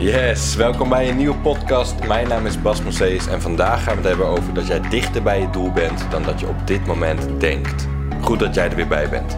Yes, welkom bij een nieuwe podcast. Mijn naam is Bas Mosees en vandaag gaan we het hebben over dat jij dichter bij je doel bent dan dat je op dit moment denkt. Goed dat jij er weer bij bent.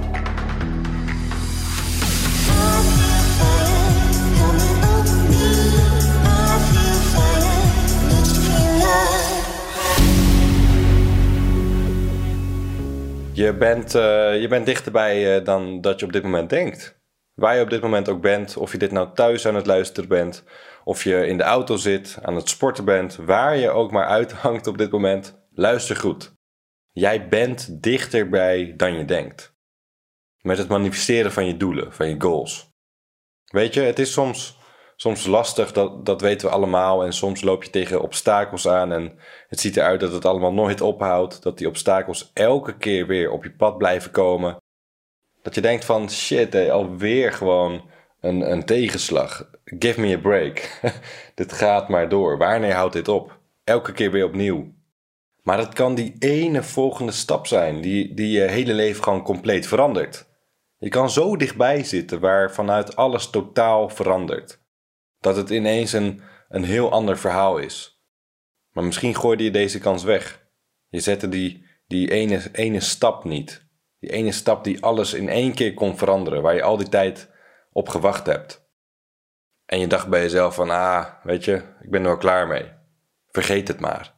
Je bent, uh, je bent dichterbij uh, dan dat je op dit moment denkt. Waar je op dit moment ook bent, of je dit nou thuis aan het luisteren bent, of je in de auto zit, aan het sporten bent, waar je ook maar uithangt op dit moment, luister goed. Jij bent dichterbij dan je denkt. Met het manifesteren van je doelen, van je goals. Weet je, het is soms, soms lastig, dat, dat weten we allemaal. En soms loop je tegen obstakels aan en het ziet eruit dat het allemaal nooit ophoudt. Dat die obstakels elke keer weer op je pad blijven komen. Dat je denkt van shit, hey, alweer gewoon een, een tegenslag. Give me a break. dit gaat maar door. Wanneer houdt dit op? Elke keer weer opnieuw. Maar het kan die ene volgende stap zijn die, die je hele leven gewoon compleet verandert. Je kan zo dichtbij zitten waar vanuit alles totaal verandert. Dat het ineens een, een heel ander verhaal is. Maar misschien gooide je deze kans weg. Je zette die, die ene, ene stap niet. Die ene stap die alles in één keer kon veranderen, waar je al die tijd op gewacht hebt. En je dacht bij jezelf van, ah, weet je, ik ben er wel klaar mee. Vergeet het maar.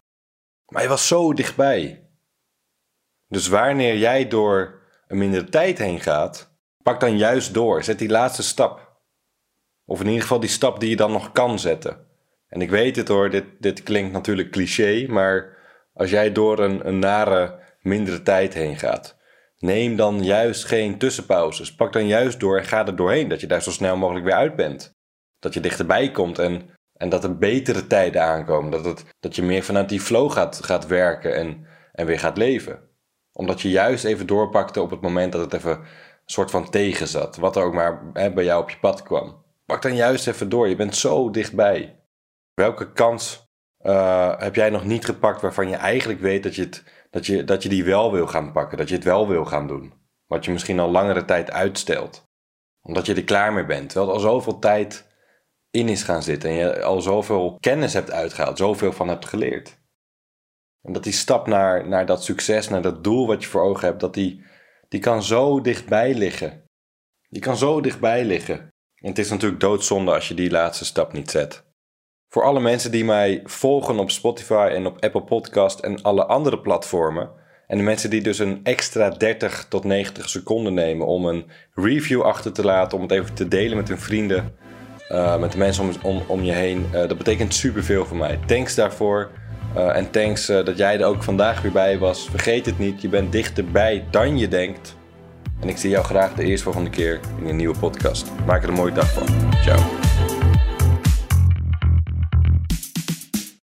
Maar je was zo dichtbij. Dus wanneer jij door een mindere tijd heen gaat, pak dan juist door. Zet die laatste stap. Of in ieder geval die stap die je dan nog kan zetten. En ik weet het hoor, dit, dit klinkt natuurlijk cliché, maar als jij door een, een nare, mindere tijd heen gaat, Neem dan juist geen tussenpauzes. Pak dan juist door en ga er doorheen. Dat je daar zo snel mogelijk weer uit bent. Dat je dichterbij komt en, en dat er betere tijden aankomen. Dat, het, dat je meer vanuit die flow gaat, gaat werken en, en weer gaat leven. Omdat je juist even doorpakte op het moment dat het even een soort van tegen zat. Wat er ook maar hè, bij jou op je pad kwam. Pak dan juist even door. Je bent zo dichtbij. Welke kans uh, heb jij nog niet gepakt waarvan je eigenlijk weet dat je het dat je, dat je die wel wil gaan pakken, dat je het wel wil gaan doen. Wat je misschien al langere tijd uitstelt. Omdat je er klaar mee bent. Terwijl er al zoveel tijd in is gaan zitten en je al zoveel kennis hebt uitgehaald, zoveel van hebt geleerd. En dat die stap naar, naar dat succes, naar dat doel wat je voor ogen hebt, dat die, die kan zo dichtbij liggen. Die kan zo dichtbij liggen. En het is natuurlijk doodzonde als je die laatste stap niet zet. Voor alle mensen die mij volgen op Spotify en op Apple Podcast en alle andere platformen. En de mensen die dus een extra 30 tot 90 seconden nemen om een review achter te laten, om het even te delen met hun vrienden, uh, met de mensen om, om, je heen. Uh, dat betekent superveel voor mij. Thanks daarvoor. Uh, en thanks dat jij er ook vandaag weer bij was. Vergeet het niet, je bent dichterbij dan je denkt. En ik zie jou graag de eerstvolgende keer in een nieuwe podcast. Maak er een mooie dag van. Ciao.